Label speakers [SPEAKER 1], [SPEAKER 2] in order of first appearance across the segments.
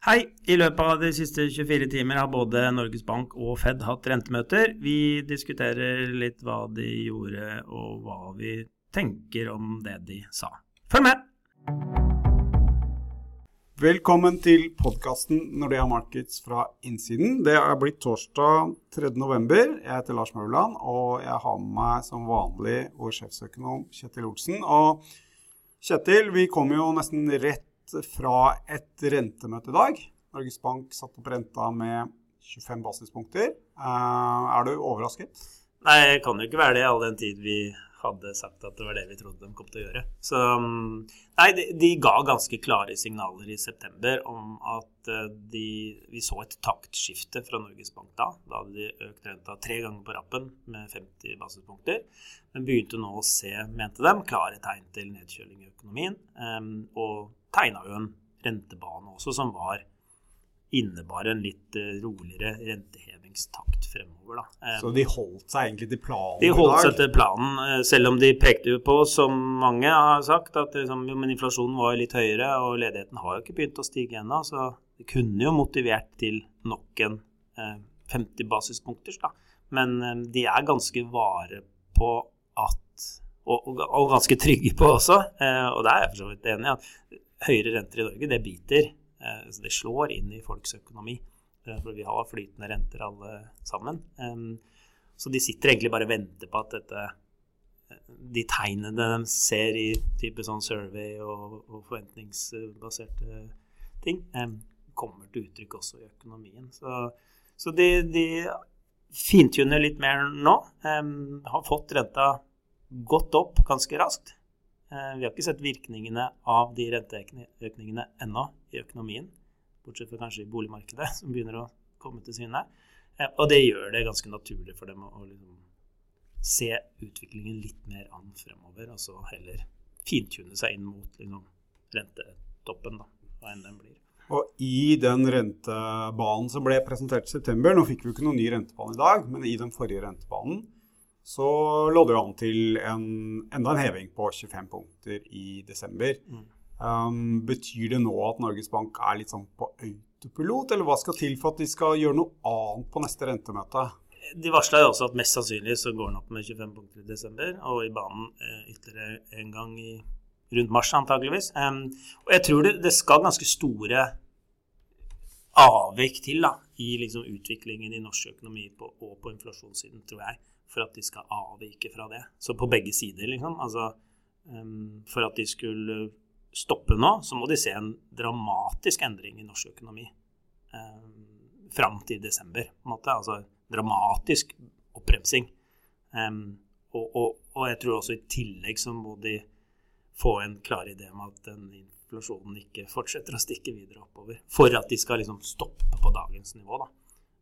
[SPEAKER 1] Hei! I løpet av de siste 24 timer har både Norges Bank og Fed hatt rentemøter. Vi diskuterer litt hva de gjorde og hva vi tenker om det de sa. Følg med!
[SPEAKER 2] Velkommen til podkasten Nordea Markets fra innsiden. Det er blitt torsdag 3.11. Jeg heter Lars Mauland, og jeg har med meg som vanlig vår sjefsøkonom Kjetil Olsen. Og Kjetil, vi kommer jo nesten rett fra et rentemøte i dag. Norges Bank satte opp renta med 25 basispunkter. Uh, er du overrasket?
[SPEAKER 1] Nei, jeg kan jo ikke være det all den tid vi hadde sagt at det var det vi trodde de kom til å gjøre. Så mm, Nei, de, de ga ganske klare signaler i september om at eh, de, vi så et taktskifte fra Norges Bank da. Da hadde de økt renta tre ganger på rappen med 50 basispunkter. Men begynte nå å se, mente de, klare tegn til nedkjøling i økonomien. Um, og tegna jo en rentebane også som var innebar en litt eh, roligere rentehevingstakt fremover. Da.
[SPEAKER 2] Så de holdt seg egentlig til planen
[SPEAKER 1] de holdt seg til planen, eh, selv om de pekte jo på, som mange har sagt, at liksom, jo, inflasjonen var litt høyere, og ledigheten har jo ikke begynt å stige ennå. Så det kunne jo motivert til nok en eh, 50 basispunkters. Da. Men eh, de er ganske vare på at og, og, og, ganske trygge på også, eh, og det er jeg for så vidt enig i, at høyere renter i Norge, det biter. Eh, så det slår inn i folks økonomi. Eh, for vi har flytende renter alle sammen. Så de sitter egentlig bare og venter på at dette eh, de tegnene de ser i type sånn survey og, og forventningsbaserte ting, kommer til uttrykk også i økonomien. Så, så de, de fintuner litt mer nå. har fått renta gått opp ganske raskt. Eh, vi har ikke sett virkningene av de renteøkningene ennå i økonomien. Bortsett fra kanskje i boligmarkedet, som begynner å komme til syne. Eh, og det gjør det ganske naturlig for dem å liksom se utviklingen litt mer an fremover. Og så heller fintune seg inn mot liksom, rentetoppen, da, hva enn den blir.
[SPEAKER 2] Og i den rentebanen som ble presentert i september, nå fikk vi jo ikke noen ny rentebane i dag, men i den forrige rentebanen så lå det jo an til en, enda en heving på 25 punkter i desember. Mm. Um, betyr det nå at Norges Bank er litt sånn på autopilot, eller hva skal til for at de skal gjøre noe annet på neste rentemøte?
[SPEAKER 1] De varsla jo også at mest sannsynlig så går den opp med 25 punkter i desember, og i banen eh, ytterligere en gang i, rundt mars antageligvis. Um, og jeg tror det, det, skal ganske store avvik til da, i liksom, utviklingen i norsk økonomi på, og på inflasjonssiden, tror jeg for at de skal avvike fra det. Så på begge sider, liksom. Altså, um, for at de skulle stoppe nå, så må de se en dramatisk endring i norsk økonomi um, fram til desember. på en måte. Altså dramatisk oppbremsing. Um, og, og, og, jeg tror også i tillegg så må de få en klar idé om at den inflasjonen ikke fortsetter å stikke videre oppover. For at de skal liksom stoppe på dagens nivå. da.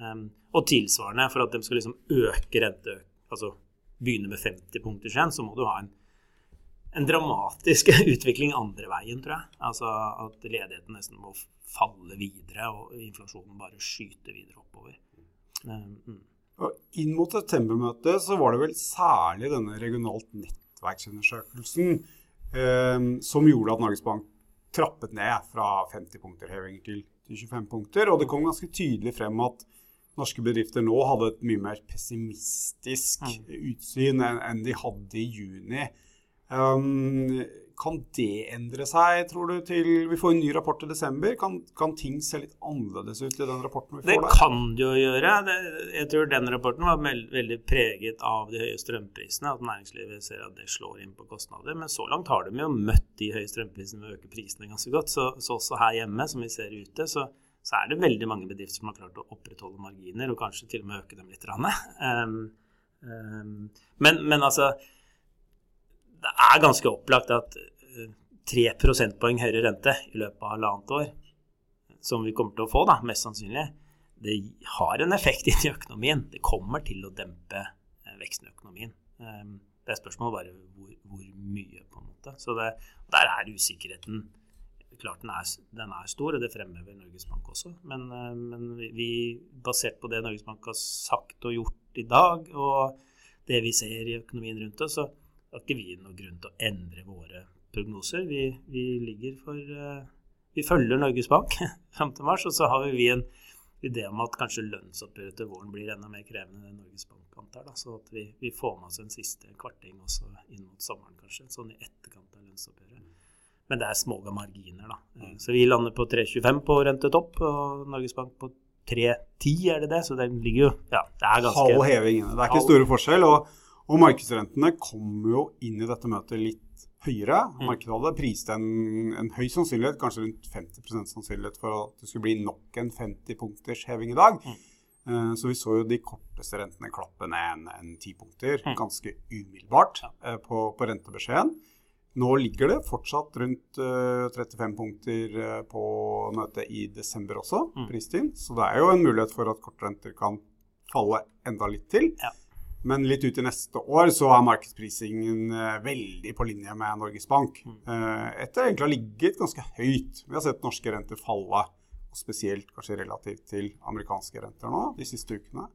[SPEAKER 1] Um, og tilsvarende, for at de skal liksom øke renteøkningen altså begynne med 50 punkter sen, så må du ha en, en dramatisk utvikling andre veien, tror jeg. Altså at ledigheten nesten må falle videre, og inflasjonen bare skyte videre oppover.
[SPEAKER 2] Mm. Og inn mot septembermøtet så var det vel særlig denne regionalt nettverksundersøkelsen eh, som gjorde at Norges Bank trappet ned fra 50 punkter heving til 25 punkter. Og det kom ganske tydelig frem at norske bedrifter nå hadde et mye mer pessimistisk mm. utsyn enn de hadde i juni. Um, kan det endre seg, tror du, til vi får en ny rapport i desember? Kan, kan ting se litt annerledes ut i den rapporten vi får
[SPEAKER 1] det der? Kan det jo gjøre. Det, jeg tror den rapporten var veldig preget av de høye strømprisene. At næringslivet ser at det slår inn på kostnader. Men så langt har de jo møtt de høye strømprisene med å øke prisene ganske godt. Så, så også her hjemme, som vi ser ute, så så er det veldig mange bedrifter som har klart å opprettholde marginer, og kanskje til og med øke dem litt. Um, um, men, men, altså Det er ganske opplagt at 3 eh, prosentpoeng høyere rente i løpet av halvannet år, som vi kommer til å få, da, mest sannsynlig, det har en effekt inn i økonomien. Det kommer til å dempe eh, veksten i økonomien. Um, det er spørsmålet bare hvor, hvor, mye, på en måte. Så det, der er usikkerheten klart den er, den er, stor, og det fremhever Norges Bank også. Men, eh, men, vi, basert på det Norges Bank har sagt og gjort i dag, og det vi ser i økonomien rundt oss, så har ikke vi noen grunn til å endre våre prognoser. Vi, vi ligger for uh, vi følger Norges Bank fram til mars, og så har vi en idé om at kanskje lønnsoppgjøret til våren blir enda mer krevende enn Norges Bank antar. Da, så at vi, vi, får med oss en siste kvarting også inn mot sommeren, kanskje. Sånn i etterkant av lønnsoppgjøret. Men det er små marginer, da. Mm. Så vi lander på 3,25 på rentetopp, og Norges Bank på 3,10 er det det. Så det ligger jo Ja, det er ganske
[SPEAKER 2] Halv heving. Det er ikke store forskjell. Og, og markedsrentene kommer jo inn i dette møtet litt høyere. Mm. Markedet hadde prist en, en, høy sannsynlighet, kanskje rundt 50% sannsynlighet for at det skulle bli nok en 50-punkters heving i dag. Mm. Uh, så vi så jo de korteste rentene klappe ned en, en 10 punkter mm. ganske umiddelbart uh, på, på, rentebeskjeden. Nå ligger det fortsatt rundt uh, eh, 35 punkter på møtet i desember også, mm. pristid. Så det er jo en mulighet for at kortrenter kan falle enda litt til. Ja. Men litt ut i neste år så er markedsprisingen eh, veldig på linje med Norges Bank. Mm. Eh, etter egentlig å ha ligget ganske høyt. Vi har sett norske renter falle, og spesielt kanskje relativt til amerikanske renter nå de siste ukene.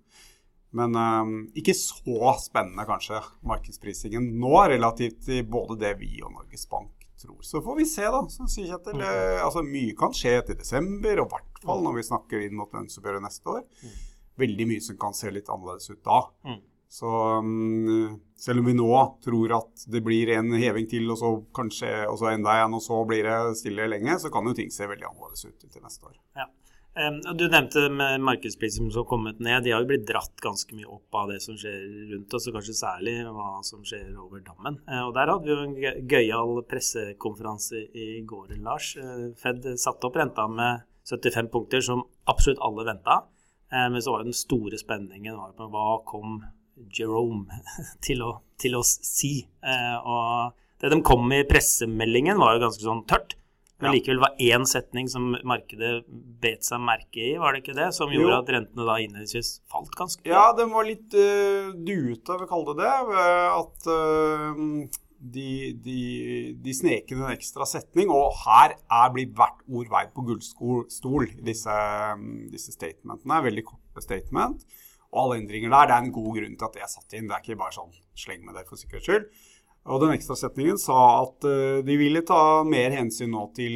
[SPEAKER 2] Men um, ikke så spennende, kanskje, markedsprisingen nå relativt til både det vi og Norges Bank tror. Så får vi se, da. som sier Kjetil. Mm. Altså, mye kan skje til desember, og i hvert fall når vi snakker inn mot lønnsoppgjøret neste år. Mm. Veldig mye som kan se litt annerledes ut da. Mm. Så um, selv om vi nå tror at det blir en heving til, og så kanskje og så enda en, og så blir det stille lenge, så kan jo ting se veldig annerledes ut til neste år.
[SPEAKER 1] Ja. Du nevnte med markedspriser som har kommet ned. De har jo blitt dratt ganske mye opp av det som skjer rundt oss, og kanskje særlig hva som skjer over dammen. Uh, og Der hadde vi jo en gøyal pressekonferanse i går, Lars. Uh, Fed satte opp renta med 75 punkter, som absolutt alle venta. Uh, men så var jo den store spenningen var på hva kom Jerome til å, til å si. Eh, og det de kom med i pressemeldingen, var jo ganske sånn tørt. Men likevel var én setning som markedet bet seg merke i, var det ikke det? Som gjorde jo. at rentene da innledningsvis falt ganske
[SPEAKER 2] Ja, den var litt uh, duete, vi kaller det det. At uh, de, de, de snek inn en ekstra setning. Og her er blitt hvert ord veid på gullstol, disse, disse statementene. Veldig korte statement og alle endringer der. Det er en god grunn til at det er satt inn. Det er ikke bare sånn sleng med det for sikkerhets skyld. Og den ekstrasetningen sa at uh, de ville ta mer hensyn nå til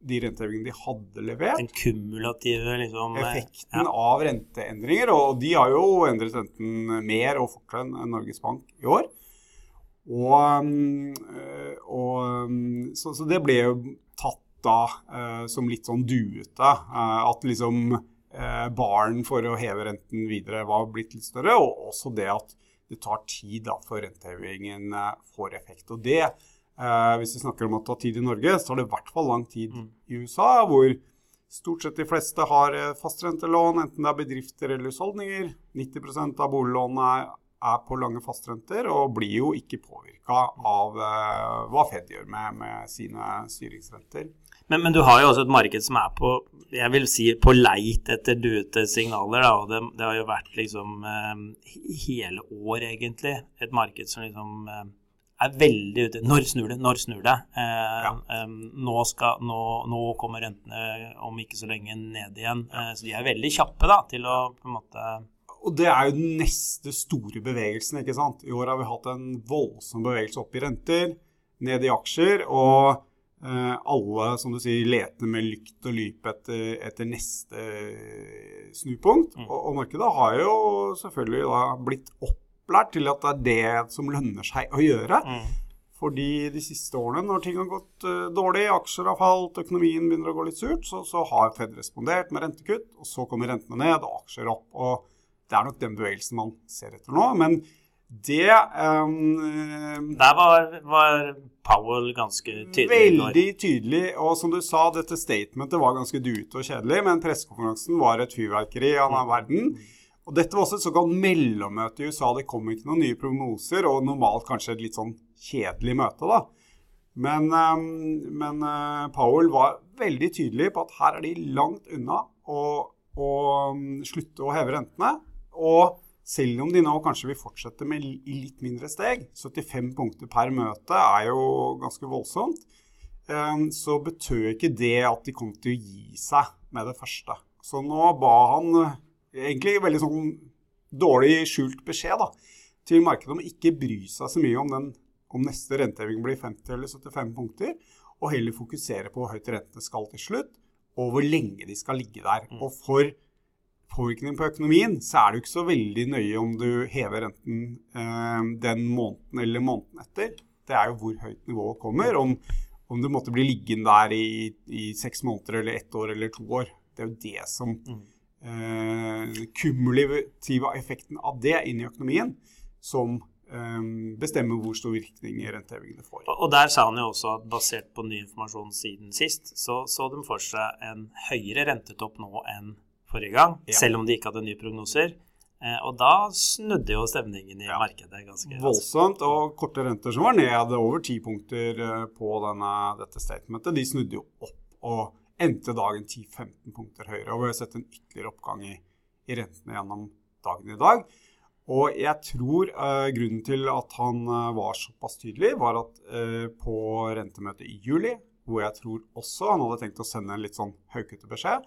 [SPEAKER 2] de rentehevingene de hadde levert.
[SPEAKER 1] Den kumulative liksom,
[SPEAKER 2] eh, Effekten ja. av renteendringer. Og de har jo endret renten mer og fortere enn Norges Bank i år. Og, mm, og så, så, det ble jo tatt da som litt sånn duete. At liksom eh, baren for å heve renten videre var blitt litt større, og også det at det tar tid da, for rentehevingen eh, får effekt. Og det, eh, hvis vi snakker om å ta tid i Norge, så tar det i hvert fall lang tid mm. i USA, hvor stort sett de fleste har eh, fastrentelån, enten det er bedrifter eller husholdninger. 90% av boliglånene er, er på lange fastrenter og blir jo ikke påvirka av eh, hva Fed gjør med, med sine styringsrenter.
[SPEAKER 1] Men, men, du har jo også et marked som er på jeg vil si på leit etter duete signaler. Da, og det, det, har jo vært liksom eh, hele år, egentlig, et marked som liksom eh, er veldig ute Når snur det? Når snur det? Eh, ja. eh, nå, skal, nå, nå, kommer rentene om ikke så lenge ned igjen. Eh, så de er veldig kjappe da, til å på en måte
[SPEAKER 2] og det er jo den neste store bevegelsen. ikke sant? I år har vi hatt en voldsom bevegelse opp i renter, ned i aksjer. og alle som du sier, leter med lykt og lype etter, etter neste snupunkt. Mm. Og, og, markedet har jo selvfølgelig blitt opplært til at det er det som lønner seg å gjøre. Mm. Fordi de siste årene, når ting har gått uh, dårlig, aksjer har falt, økonomien begynner å gå litt surt, så, så, har Fed respondert med rentekutt, og så kommer rentene ned og aksjer opp. og Det er nok den bevegelsen man ser etter nå. men det um,
[SPEAKER 1] Der var, var, Powell ganske tydelig.
[SPEAKER 2] Veldig tydelig. Og som du sa, dette statementet var ganske dute og kjedelig, men pressekonferansen var et fyrverkeri av mm. verden. Og dette var også et såkalt mellommøte i USA. Det kom ikke noen nye prognoser, og normalt kanskje et litt sånn kjedelig møte, da. Men, um, men uh, Powell var veldig tydelig på at her er de langt unna å, å um, slutte å heve rentene. Og selv om de nå kanskje vil fortsette med i litt mindre steg, 75 punkter per møte er jo ganske voldsomt, ehm, så betød ikke det at de kom til å gi seg med det første. Så nå ba han eh, egentlig veldig sånn dårlig skjult beskjed da, til markedet om ikke bry seg så mye om, den, om neste renteheving blir 50 eller 75 punkter. og heller fokusere på hvor høyt rentene skal til slutt, og hvor lenge de skal ligge der. Og for påvirkning på økonomien, så er det jo ikke så veldig nøye om du hever renten eh, den måneden eller måneden etter. Det er jo hvor høyt nivået kommer. Om, om du måtte bli liggende der i, i seks måneder eller ett år eller to år. Det er jo det som eh, Kumulative effekten av det inn i økonomien som eh, bestemmer hvor stor virkning rentehevingene får.
[SPEAKER 1] Og, og der sa han jo også at basert på ny informasjon siden sist, så så de for seg en høyere rentetopp nå enn forrige gang,
[SPEAKER 2] Ja.
[SPEAKER 1] selv om de ikke hadde nye prognoser. Eh, og da snudde jo stemningen i
[SPEAKER 2] Ja.
[SPEAKER 1] markedet ganske.
[SPEAKER 2] Voldsomt, og korte renter som var ned over ti punkter eh, på denne, dette statementet, de snudde jo opp og endte dagen 10-15 punkter høyere. Og vi har sett en ytterligere oppgang i, i rentene gjennom dagen i dag. Og jeg tror eh, grunnen til at han eh, var såpass tydelig, var at eh, på rentemøtet i juli, hvor jeg tror også han hadde tenkt å sende en litt sånn haukete beskjed,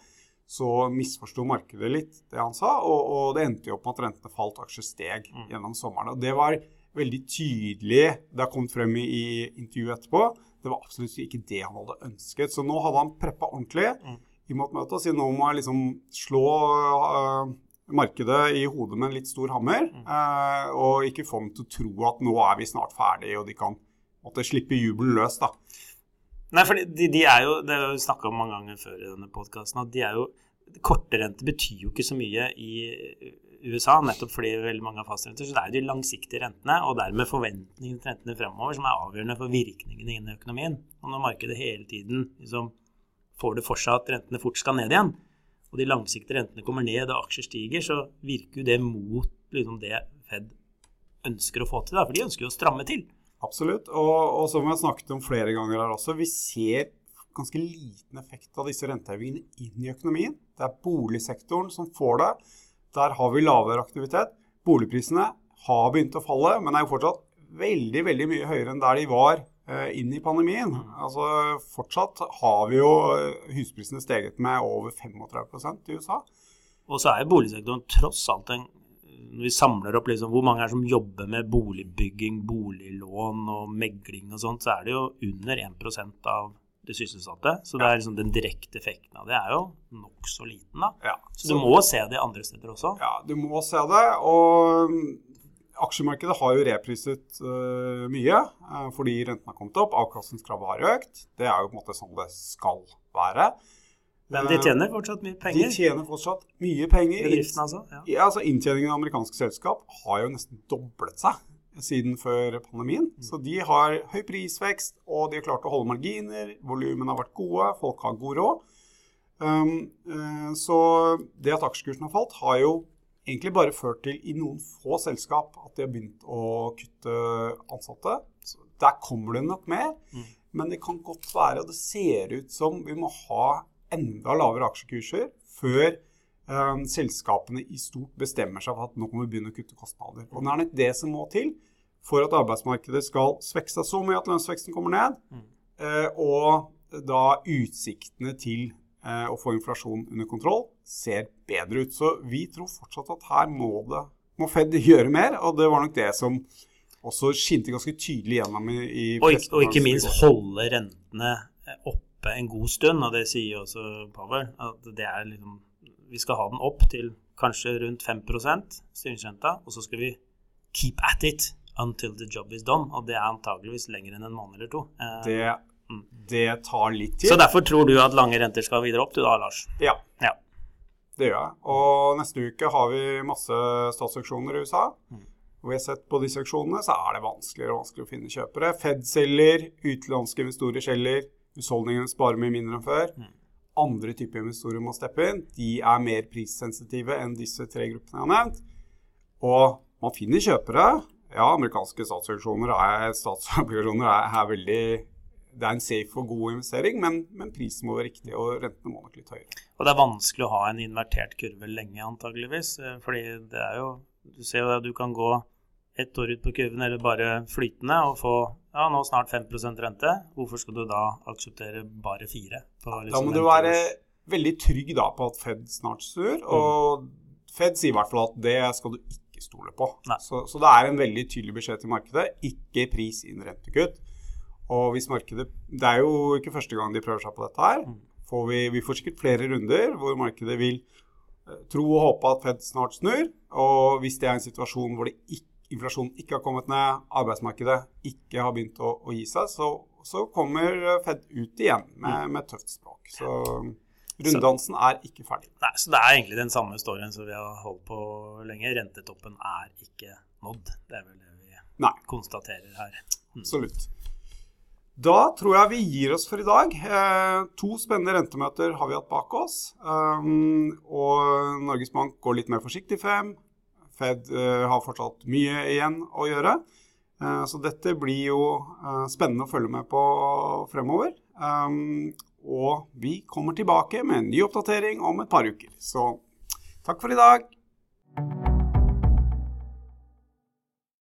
[SPEAKER 2] så misforsto markedet litt det han sa, og, og det endte jo opp med at rentene falt og aksjer steg gjennom sommeren. Og det var veldig tydelig, det har kommet frem i, i intervjuet etterpå, det var absolutt ikke det han hadde ønsket. Så nå hadde han preppa ordentlig i møtet og sier nå må jeg liksom slå uh, markedet i hodet med en litt stor hammer, øh, og ikke få dem til å tro at nå er vi snart ferdig, og de kan måtte slippe jubelen løs, da.
[SPEAKER 1] Nei, for de, de er jo, det har vi snakka om mange ganger før i denne podkasten, at de er jo Korte renter betyr jo ikke så mye i USA, nettopp fordi veldig mange har fastrenter. Så det er jo de langsiktige rentene, og dermed forventningene til rentene fremover, som er avgjørende for virkningene i økonomien. Og når markedet hele tiden liksom, får det for seg at rentene fort skal ned igjen, og de langsiktige rentene kommer ned og aksjer stiger, så virker jo det mot liksom, det Fed ønsker å få til. Da, for de ønsker jo å stramme til.
[SPEAKER 2] Absolutt. Og, og som vi har snakket om flere ganger her også, vi ser ganske liten effekt av disse rentehevingene inn i økonomien. Det er boligsektoren som får det. Der har vi lavere aktivitet. Boligprisene har begynt å falle, men er jo fortsatt veldig veldig mye høyere enn der de var eh, inn i pandemien. Altså Fortsatt har vi jo eh, husprisene steget med over 35% i USA.
[SPEAKER 1] Og så er jo boligsektoren tross alt en Når vi samler opp liksom hvor mange er som jobber med boligbygging, boliglån og megling og sånt, så er det jo under 1% av det sysselsatte. Så det er liksom den direkte effekten av det er jo nokså liten, da.
[SPEAKER 2] Ja,
[SPEAKER 1] Så du må se det andre steder også.
[SPEAKER 2] Ja, du må se det. Og mm, aksjemarkedet har jo repriset uh, mye uh, fordi renten har kommet opp. Avkastningskravet har økt. Det er jo på en måte sånn det skal være.
[SPEAKER 1] Men de tjener fortsatt mye penger?
[SPEAKER 2] De tjener fortsatt mye penger.
[SPEAKER 1] Bedriften, altså. Ja.
[SPEAKER 2] Ja, altså Inntjeningen av amerikanske selskap har jo nesten doblet seg siden før pandemien. Så de har høy prisvekst, og de har klart å holde marginer. Volumene har vært gode, folk har god råd. Um, uh, så det at aksjekursen har falt, har jo egentlig bare ført til i noen få selskap at de har begynt å kutte ansatte. Så der kommer det nok mer. Men det kan godt være, og det ser ut som vi må ha enda lavere aksjekurser før eh, selskapene i stort bestemmer seg for at nå må vi begynne å kutte kostnader. Og det er nett det som må til for at arbeidsmarkedet skal svekke seg så mye at lønnsveksten kommer ned, eh, og da utsiktene til eh, å få inflasjon under kontroll ser bedre ut. Så vi tror fortsatt at her må, det, må Fed gjøre mer, og det var nok det som også skinte ganske tydelig gjennom i, i
[SPEAKER 1] Og, og ikke minst holde rentene oppe en god stund, og det sier også Power. At det er liksom Vi skal ha den opp til kanskje rundt 5% styringsrenta, og så skal vi keep at it until the job is done. Og det er antageligvis lenger enn en måned eller to. Eh,
[SPEAKER 2] Det, det tar litt tid.
[SPEAKER 1] Så derfor tror du at lange renter skal videre opp, du da, Lars?
[SPEAKER 2] Ja,
[SPEAKER 1] Ja.
[SPEAKER 2] det gjør jeg. Og neste uke har vi masse statsauksjoner i USA.
[SPEAKER 1] Mm.
[SPEAKER 2] Og vi har sett på disse auksjonene, så er det vanskeligere og vanskeligere å finne kjøpere. Fed selger, utenlandske investorer selger, husholdningene sparer mye mindre enn før.
[SPEAKER 1] Mm.
[SPEAKER 2] Andre typer investorer må steppe inn. De er mer prissensitive enn disse tre gruppene jeg har nevnt. Og man finner kjøpere. Ja, amerikanske statsauksjoner er, statsobligasjoner er, er veldig Det er en safe og god investering, men, men prisen må være riktig, og rentene må nok litt høyere.
[SPEAKER 1] Og det er vanskelig å ha en invertert kurve lenge, antageligvis. eh, Fordi det er jo Du ser jo at du kan gå ett år ut på kurven eller bare flytende og få ja, nå snart 5% rente. Hvorfor skal du da akseptere bare 4? Liksom
[SPEAKER 2] Da må du være veldig trygg da på at Fed snart snur,
[SPEAKER 1] Mm.
[SPEAKER 2] og Fed sier i hvert fall at det skal du ikke stole på. Så, så det er en veldig tydelig beskjed til markedet. Ikke pris inn rentekutt. Og hvis markedet Det er jo ikke første gang de prøver seg på dette her. Får vi, vi får sikkert flere runder hvor markedet vil eh, tro og håpe at Fed snart snur. Og hvis det er en situasjon hvor det ikke, inflasjonen ikke har kommet ned, arbeidsmarkedet ikke har begynt å, å gi seg, så, så, kommer Fed ut igjen med, med tøft språk. Så runddansen er ikke ferdig.
[SPEAKER 1] Nei, så det er egentlig den samme storyen som vi har holdt på lenge. Rentetoppen er ikke nådd. Det er vel det vi Nei. konstaterer her.
[SPEAKER 2] Mm. Absolutt. Da tror jeg vi gir oss for i dag. Eh, to spennende rentemøter har vi hatt bak oss. Um, og Norges Bank går litt mer forsiktig frem. Fed uh, har fortsatt mye igjen å gjøre. Uh, så dette blir jo uh, spennende å følge med på fremover. Um, og vi kommer tilbake med en ny oppdatering om et par uker. Så takk for i dag.